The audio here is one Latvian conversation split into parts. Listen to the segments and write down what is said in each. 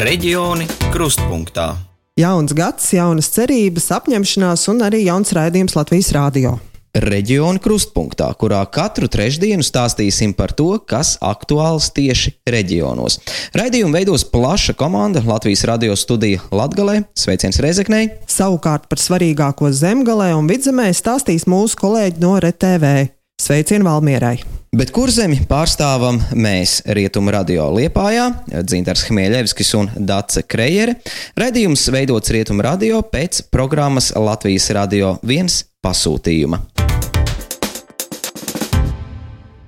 Reģioni krustpunktā. Jauns gads, jaunas cerības, apņemšanās un arī jauns raidījums Latvijas Rādio. Reģiona krustpunktā, kurā katru trešdienu stāstīsim par to, kas aktuāls tieši reģionos. Raidījumu veidos plaša komanda Latvijas radio studija Latgalē, sveiciens Rezeknei. Savukārt par svarīgāko zemgalē un vidzemē stāstīs mūsu kolēģi no RTV. Sveicien Valmierai! Bet kur zemi pārstāvam mēs Rietumu radio Liepājā, Dzintars Hmieļevskis un Dace Krejere. Redījums veidots Rietumu radio pēc programmas Latvijas radio viens pasūtījuma.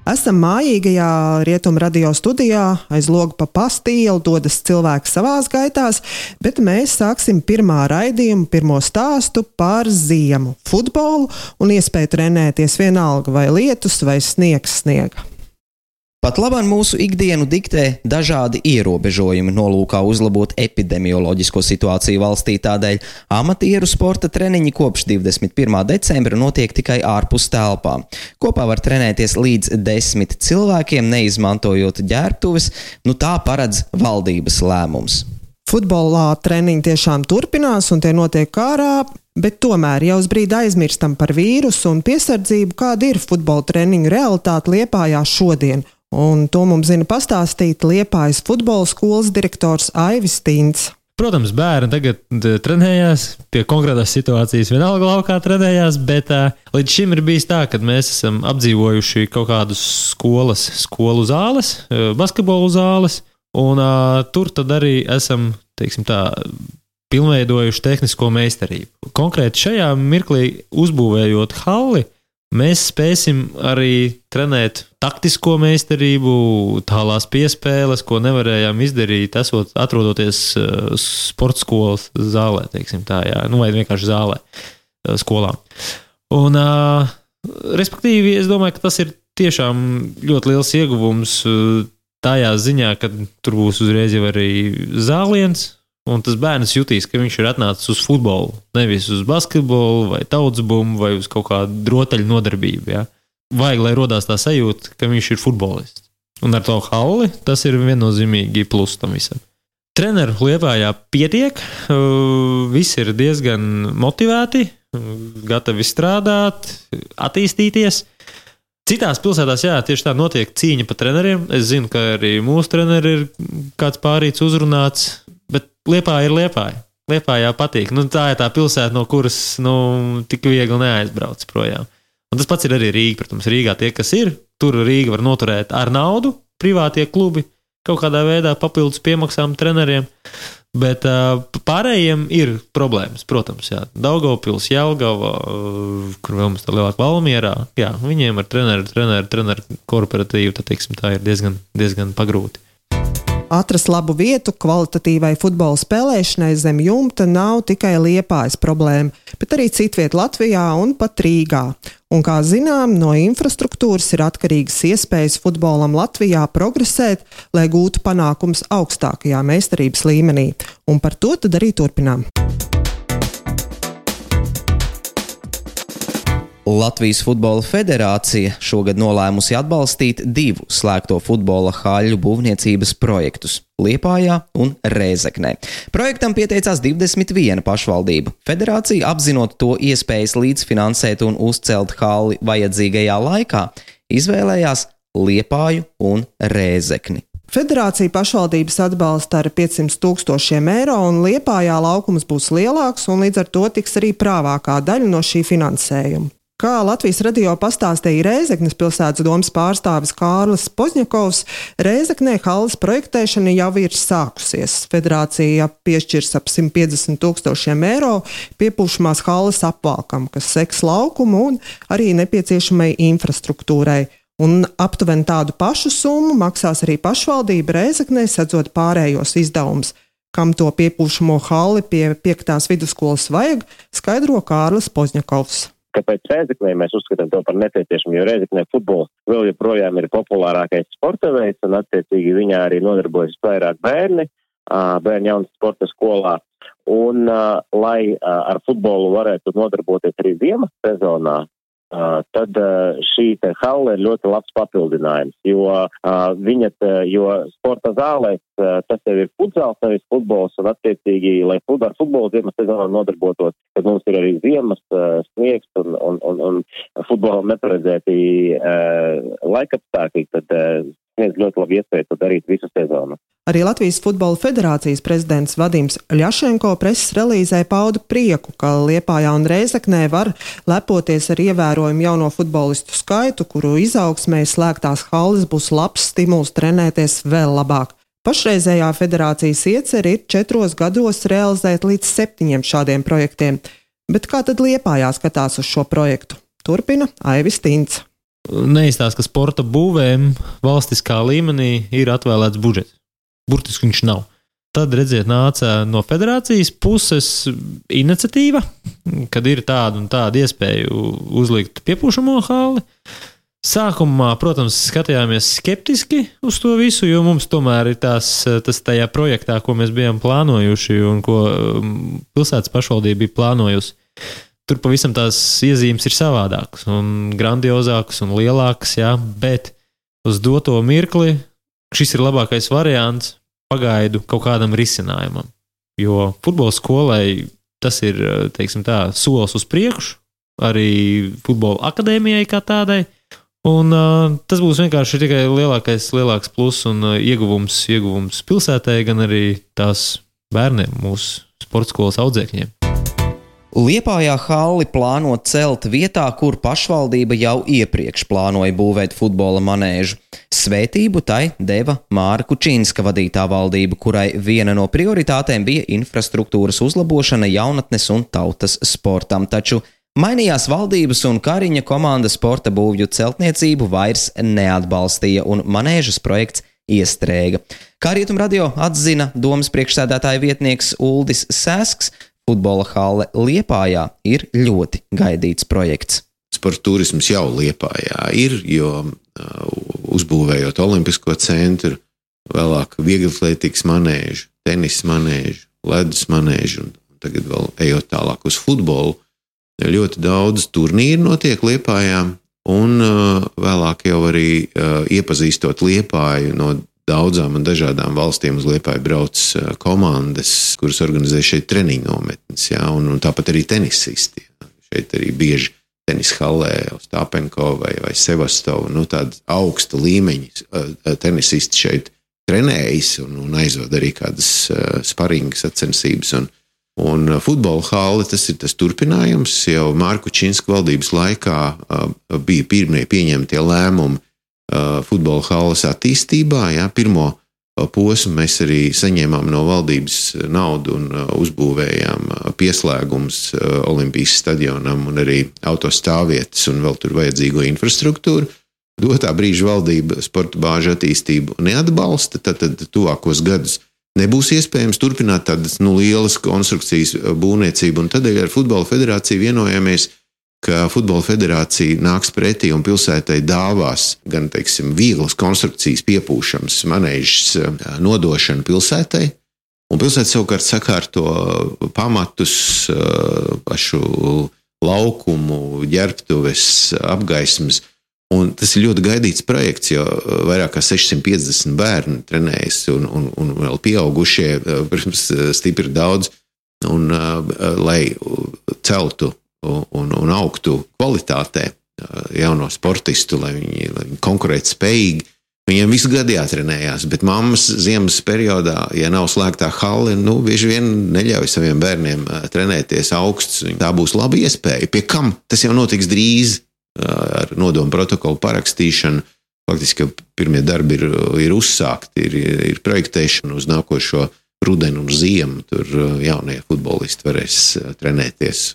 Esam mājīgajā rietumu radio studijā, aiz loga pa pastīlu dodas cilvēki savās gaitās, bet mēs sāksim pirmā raidījumu, pirmo stāstu par ziemu, futbolu un iespēju trenēties vienalga vai lietus vai sniegs sniega. Pat labāk mūsu ikdienu diktē dažādi ierobežojumi, nolūkā uzlabot epidemioloģisko situāciju valstī. Tādēļ amatieru sporta treniņi kopš 21. decembra notiek tikai ārpus telpām. Kopā var trenēties līdz desmit cilvēkiem, neizmantojot ģērbtuves, nu tā paredz valdības lēmums. Futbolā treniņi tiešām turpinās un tie notiek kārā, bet tomēr jau uz brīdi aizmirstam par vīrusu un piesardzību, kāda ir futbola treniņu realitāte Liepājā šodien. Un to mums zina pastāstīt Liepājas futbola skolas direktors Aivis Tīns. Protams, bērni tagad trenējās, pie konkrētās situācijas vienalga laukā trenējās, bet uh, līdz šim ir bijis tā, ka mēs esam apdzīvojuši kaut kādus skolas, skolu zāles, basketbolu zāles, un uh, tur tad arī esam, teiksim tā, pilnveidojuši tehnisko meistarību. Konkrēti šajā mirklī uzbūvējot halli, mēs spēsim arī trenēt taktisko meistarību, tālās piespēles, ko nevarējām izdarīt, esot, atrodoties uh, sporta skolas zālē, tā, jā, nu, vai vienkārši zālē, uh, skolā. Un, uh, respektīvi, es domāju, ka tas ir tiešām ļoti liels ieguvums tajā ziņā, ka tur būs uzreiz arī zāliens, Un tas bērns jutīs, ka viņš ir atnācis uz futbolu, nevis uz basketbolu, vai tautsbumu, vai uz kaut kādu rotaļu nodarbību. Ja? Vajag, lai radās tā sajūta, ka viņš ir futbolists. Un ar to hauli tas ir viennozīmīgi plus tam visam. Treneru liepājā pietiek, visi ir diezgan motivēti, gatavi strādāt, attīstīties. Citās pilsētās, jā, tieši tā notiek cīņa par treneriem. Es zinu, ka arī mūsu treneri ir kāds pārīts uzrunāts, Liepā ir Liepāja. Liepā jau patīk. Nu, tā ir tā pilsēta, no kuras nu, tik viegli neaizbrauc projām. Un tas pats ir arī Rīga. Protams, Rīgā tie, kas ir, tur Rīga var noturēt ar naudu, privātie klubi, kaut kādā veidā papildus piemaksām treneriem. Bet uh, pārējiem ir problēmas, protams, jā. Daugopils, Jelgava, uh, kur vēl mums tā lielāka Valmierā, jā, viņiem ar treneru, treneru, treneru korporatīvu, tā, teiksim, tā ir diezgan, diezgan pagrūti. Atrast labu vietu kvalitatīvai futbola spēlēšanai zem jumta nav tikai liepājas problēma, bet arī citviet Latvijā un pat Rīgā. Un, kā zinām, no infrastruktūras ir atkarīgas iespējas futbolam Latvijā progresēt, lai gūtu panākums augstākajā meistarības līmenī. Un par to tad arī turpinām. Latvijas Futbola Federācija šogad nolēmusi atbalstīt divu slēgto futbola haļu būvniecības projektus - Liepājā un Rēzeknē. Projektam pieteicās 21 pašvaldība. Federācija, apzinot to iespējas līdzfinansēt un uzcelt hali vajadzīgajā laikā, izvēlējās Liepāju un Rēzekni. Federācija pašvaldības atbalsta ar 500 tūkstošiem eiro, un Liepājā laukums būs lielāks, un līdz ar to tiks arī prāvākā daļa no šī finansējuma. Kā Latvijas radio pastāstīja Rēzeknes pilsētas domas pārstāvis Kārlis Pozņakovs, Rēzeknē halas projektēšana jau ir sākusies. Federācija piešķirs ap 150 tūkstošiem eiro piepūšamās halas apvalkam, kas seks laukumu un arī nepieciešamai infrastruktūrai. Un aptuveni tādu pašu summu maksās arī pašvaldība Rēzeknē, sedzot pārējos izdevumus. Kam to piepūšamo halli pie 5. vidusskolas vajag, skaidro Kārlis Pozņakovs. Kāpēc Rēzeknē mēs uzskatām to par nepieciešamu, jo Rēzeknē futbols vēl joprojām ir populārākais sporta veids, un attiecīgi viņā arī nodarbojas vairāk bērni, bērni jaunas sporta skolā. Un, lai ar futbolu varētu nodarboties arī ziemas sezonā, tad šī halle ir ļoti labs papildinājums, jo viņa, jo sporta zālēs tas jau ir futzāls, nevis futbols, un attiecīgi, lai ar futbolu ziemas sezonā nodarbotos, tad mums ir arī ziemas sniegs un, un, un, un futbolam neparedzēti laikapstākļi, tad sniedz ļoti labu iespēju to darīt visu sezonu. Arī Latvijas Futbola Federācijas prezidents Vadims Ļašenko preses relīzē pauda prieku, ka Liepājā un Reizeknē var lepoties ar ievērojumu jauno futbolistu skaitu, kuru izaugsmē slēgtās halles būs labs stimuls trenēties vēl labāk. Pašreizējā federācijas iecer ir četros gados realizēt līdz septiņiem šādiem projektiem. Bet kā tad Liepājā skatās uz šo projektu? Turpina Aivis Tints neizstāsta, ka sporta būvēm valstiskā līmenī ir atvēlēts budžets. Burtiski viņš nav. Tad, redziet, nāca no federācijas puses iniciatīva, kad ir tāda un tāda iespēja uzlikt piepūšamo hāli. Sākumā, protams, skatījāmies skeptiski uz to visu, jo mums tomēr ir tās, tas tajā projektā, ko mēs bijām plānojuši un ko um, pilsētas pašvaldība bija plānojusi tur pavisam tās iezīmes ir savādākas, un grandiozākas un lielākas, jā, bet uz doto mirkli šis ir labākais variants pagaidu kaut kādam risinājumam. Jo futbola skolai tas ir teiksim, tā, solis uz priekšu, arī futbola akadēmijai kā tādai. Un, uh, tas būs vienkārši tikai lielākais, lielāks pluss un uh, ieguvums, ieguvums pilsētai, gan arī tās bērniem, mūsu sporta skolas audzēkņiem. Liepājā halli plāno celt vietā, kur pašvaldība jau iepriekš plānoja būvēt futbola manēžu. Svētību tai deva Māra Kučīnska vadītā valdība, kurai viena no prioritātēm bija infrastruktūras uzlabošana jaunatnes un tautas sportam. Taču mainījās valdības un Kariņa komanda sporta būvju celtniecību vairs neatbalstīja, un manēžas projekts iestrēga. Kā Rietum radio atzina domas priekšsēdētāja vietnieks Uldis Sēsks, Futbola hale Liepājā ir ļoti gaidīts projekts. Sporta turisms jau Liepājā ir, jo uh, uzbūvējot Olimpisko centru, vēlāk vieglatlētīgas manēžu, tenisa manēžu, ledus manēžu un tagad vēl ejot tālāk uz futbolu, ļoti daudz turnīru notiek Liepājā. Un uh, vēlāk jau arī uh, iepazīstot Liepāju no daudzām un dažādām valstīm uz Liepāju brauc eh, komandas, kuras organizē šeit treniņu nometnes, jā, un, un tāpat arī tenisisti. Jā. Šeit arī bieži tenisa hallē, Stāpenko vai, vai Sevastovu, nu tāda augsta līmeņa eh, tenisisti šeit trenējas un, un aizvada arī kādas sparingas sacensības. Un, un futbola hāle tas ir tas turpinājums. Jau Mārku Čīnsku valdības laikā bija pirmie pieņemtie lēmumi futbola halas attīstībā. Jā, pirmo uh, posmu mēs arī saņēmām no valdības naudu un uh, uzbūvējām pieslēgumus Olimpijas stadionam un arī autostāvvietas un vēl tur vajadzīgo infrastruktūru. Dotā brīža valdība sporta bāžu attīstību neatbalsta, tad, tad tuvākos gadus nebūs iespējams turpināt tādas nu, lielas konstrukcijas būvniecību. Tādēļ ar Futbola federāciju vienojāmies, ka ka Futbola federācija nāks pretī un pilsētai dāvās gan teiksim, vieglas konstrukcijas, piepūšams, manēžas eh, nodošanu pilsētai. Un pilsēta savukārt sakārto pamatus, eh, pašu laukumu, ģērbtuves, apgaismas. Un tas ir ļoti gaidīts projekts, jo vairāk kā 650 bērni trenējas, un, un, un vēl pieaugušie, eh, protams, stipri daudz. Un, lai celtu un, un augtu kvalitātē jauno sportistu, lai viņi, lai viņi konkurētu spējīgi. Viņiem visu gadu jātrenējās, bet mammas ziemas periodā, ja nav slēgtā hale, nu, bieži vien neļauj saviem bērniem trenēties augsts. Tā būs laba iespēja. Pie kam tas jau notiks drīz ar nodomu protokolu parakstīšanu. Faktiski pirmie darbi ir, ir uzsākti, ir, ir projektēšana uz nākošo rudenu un ziemu. Tur jaunie futbolisti varēs trenēties.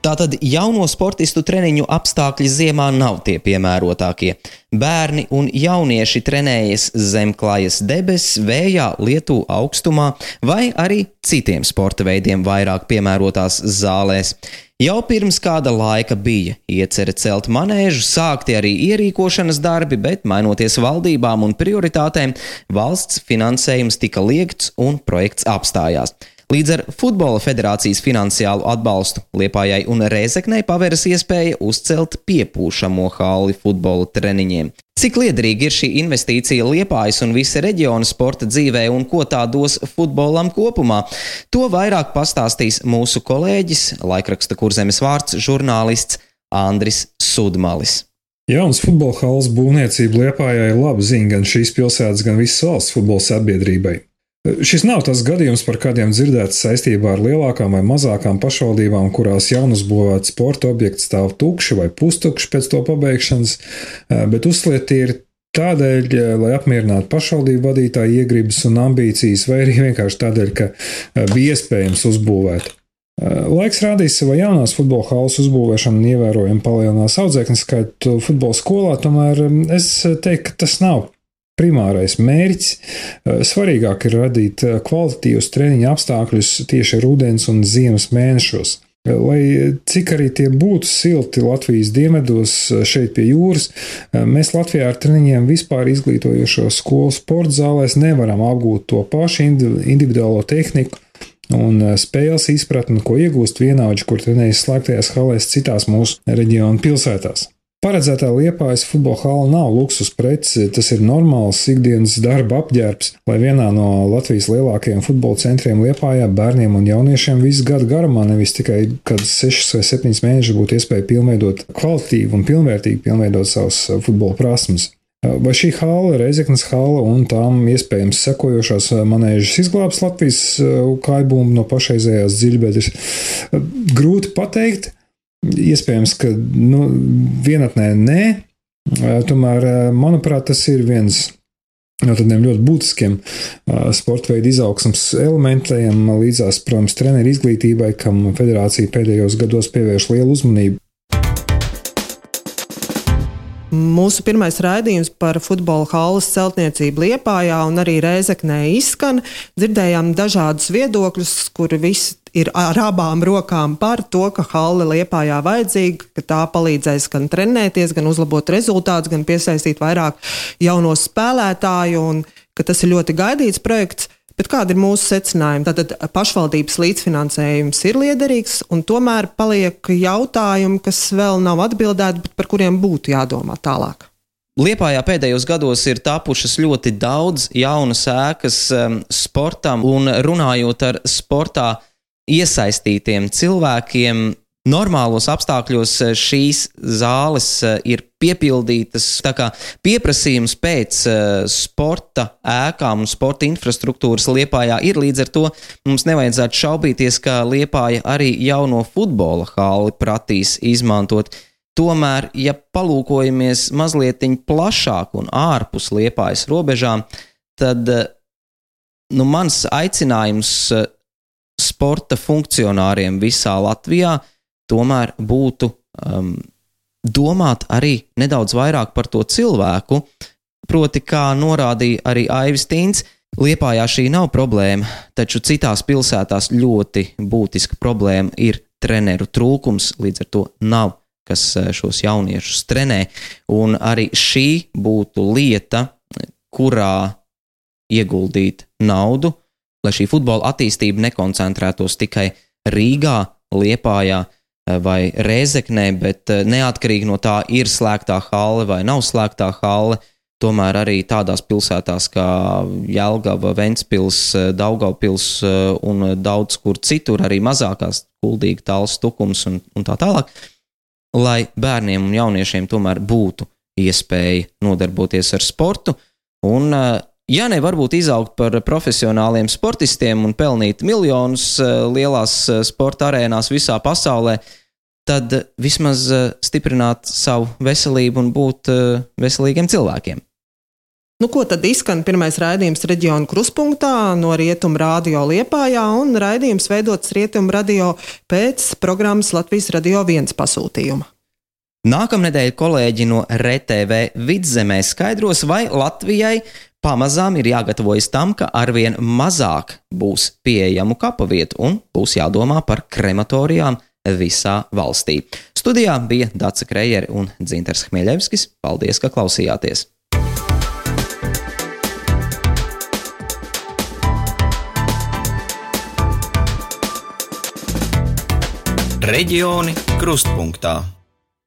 Tātad jauno sportistu treniņu apstākļi ziemā nav tie piemērotākie. Bērni un jaunieši trenējas zem klājas debesis, vējā, lietu augstumā vai arī citiem sporta veidiem vairāk piemērotās zālēs. Jau pirms kāda laika bija iecerē celt manēžu, sākti arī ierīkošanas darbi, bet mainoties valdībām un prioritātēm, valsts finansējums tika liegts un projekts apstājās. Līdz ar Futbola federācijas finansiālu atbalstu Liepājai un Rēzeknei paveras iespēja uzcelt piepūšamo halli futbola treniņiem. Cik liederīga ir šī investīcija Liepājas un visa reģiona sporta dzīvē un ko tā dos futbolam kopumā? To vairāk pastāstīs mūsu kolēģis, laikraksta kurzemes vārds, žurnālists Andris Sudmalis. Jaunas futbola halas būvniecība Liepājai ir laba ziņa gan šīs pilsētas, gan visas valsts futbola sabiedrībai. Šis nav tas gadījums, par kādiem dzirdēts saistībā ar lielākām vai mazākām pašvaldībām, kurās jaunuzbūvēts sporta objekts stāv tukši vai pustukši pēc to pabeigšanas, bet uzsliet ir tādēļ, lai apmierinātu pašvaldību vadītāju iegribas un ambīcijas, vai arī vienkārši tādēļ, ka bija iespējams uzbūvēt. Laiks rādīs, vai jaunās futbola halas uzbūvēšana ievērojami palielinās audzēkņu skaitu futbola skolā, tomēr es teiktu, ka tas nav primārais mērķis. Svarīgāk ir radīt kvalitatīvus treniņu apstākļus tieši rudens un ziemas mēnešos. Lai cik arī tie būtu silti Latvijas dienvidos, šeit pie jūras, mēs Latvijā ar treniņiem vispār izglītojošo skolu sporta zālēs nevaram apgūt to pašu individuālo tehniku un eh, spēles izpratni, ko iegūst vienaudži, kur trenējas slēgtajās halēs citās mūsu reģionu pilsētās. Paredzētā liepājas futbola hala nav luksus preci, tas ir normāls ikdienas darba apģērbs, lai vienā no Latvijas lielākajiem futbola centriem liepājā bērniem un jauniešiem visu gadu garumā, nevis tikai kad 6 vai 7 mēneši būtu iespēja pilnveidot kvalitīvi un pilnvērtīgi pilnveidot savus eh, futbola prasmes. Vai šī hala, Reizeknas hala un tām iespējams sekojošās manēžas izglābs Latvijas kājbūmu no pašreizējās dziļbedes? Grūti pateikt. Iespējams, ka nu, vienatnē nē. Tomēr, manuprāt, tas ir viens no tādiem ļoti būtiskiem sporta veidu izaugsmas elementiem, līdzās, protams, treneru izglītībai, kam federācija pēdējos gados pievērš lielu uzmanību. Mūsu pirmais raidījums par futbola halas celtniecību Liepājā un arī Rēzeknē izskan. Dzirdējām dažādus viedokļus, kur visi ir ar abām rokām par to, ka halle Liepājā vajadzīga, ka tā palīdzēs gan trenēties, gan uzlabot rezultātus, gan piesaistīt vairāk jauno spēlētāju un ka tas ir ļoti gaidīts projekts. Bet kādi ir mūsu secinājumi? Tātad pašvaldības līdzfinansējums ir liederīgs, un tomēr paliek jautājumi, kas vēl nav atbildēti, bet par kuriem būtu jādomā tālāk. Liepājā pēdējos gados ir tapušas ļoti daudz jaunas ēkas um, sportam, un runājot ar sportā iesaistītiem cilvēkiem, Normālos apstākļos eh, šīs zāles eh, ir piepildītas. Pieprasījums pēc uh, sporta ēkām un sporta infrastruktūras Liepājā ir. Līdz ar to mums nevajadzētu šaubīties, ka Liepāja arī jauno futbola hali pratīs izmantot. Tomēr, ja palūkojamies mazliet plašāk un ārpus Liepājas robežām, tad nu, mans aicinājums sporta funkcionāriem visā Latvijā ir tomēr būtu um, domāt arī nedaudz vairāk par to cilvēku. Proti, kā norādīja arī Aivis Tīns, Liepājā šī nav problēma, taču citās pilsētās ļoti būtiska problēma ir treneru trūkums, līdz ar to nav kas uh, šos jauniešus trenē. Un arī šī būtu lieta, kurā ieguldīt naudu, lai šī futbola attīstība nekoncentrētos tikai Rīgā, Liepājā, Eh, vai Rēzeknē, bet eh, neatkarīgi no tā, ir slēgtā hale vai nav slēgtā hale. Tomēr arī tādās pilsētās kā Jēlgava, Ventspils, eh, Daugavpils un daudz kur citur, arī mazākās, Kuldīga, Tāls, Tukums un, un tā tālāk, lai bērniem un jauniešiem tomēr būtu iespēja nodarboties ar sportu. Un, ja ne varbūt izaugt par profesionāliem sportistiem un pelnīt miljonus lielās sporta arēnās visā pasaulē, tad vismaz eh, stiprināt savu veselību un būt eh, veselīgiem cilvēkiem. Nu, ko tad izskan pirmais raidījums reģionu kruspunktā no Rietumu radio Liepājā un raidījums veidots Rietumu radio pēc programmas Latvijas radio viens pasūtījuma. Nākamnedēļ kolēģi no RTV vidzemē skaidros, vai Latvijai pamazām ir jāgatavojas tam, ka arvien mazāk būs pieejamu kapavietu un būs jādomā par krematorijām visā valstī. Studijā bija Dārsa Krejere un Dzinters Hmeļevskis. Paldies, ka klausījāties! Reģioni krustpunktā.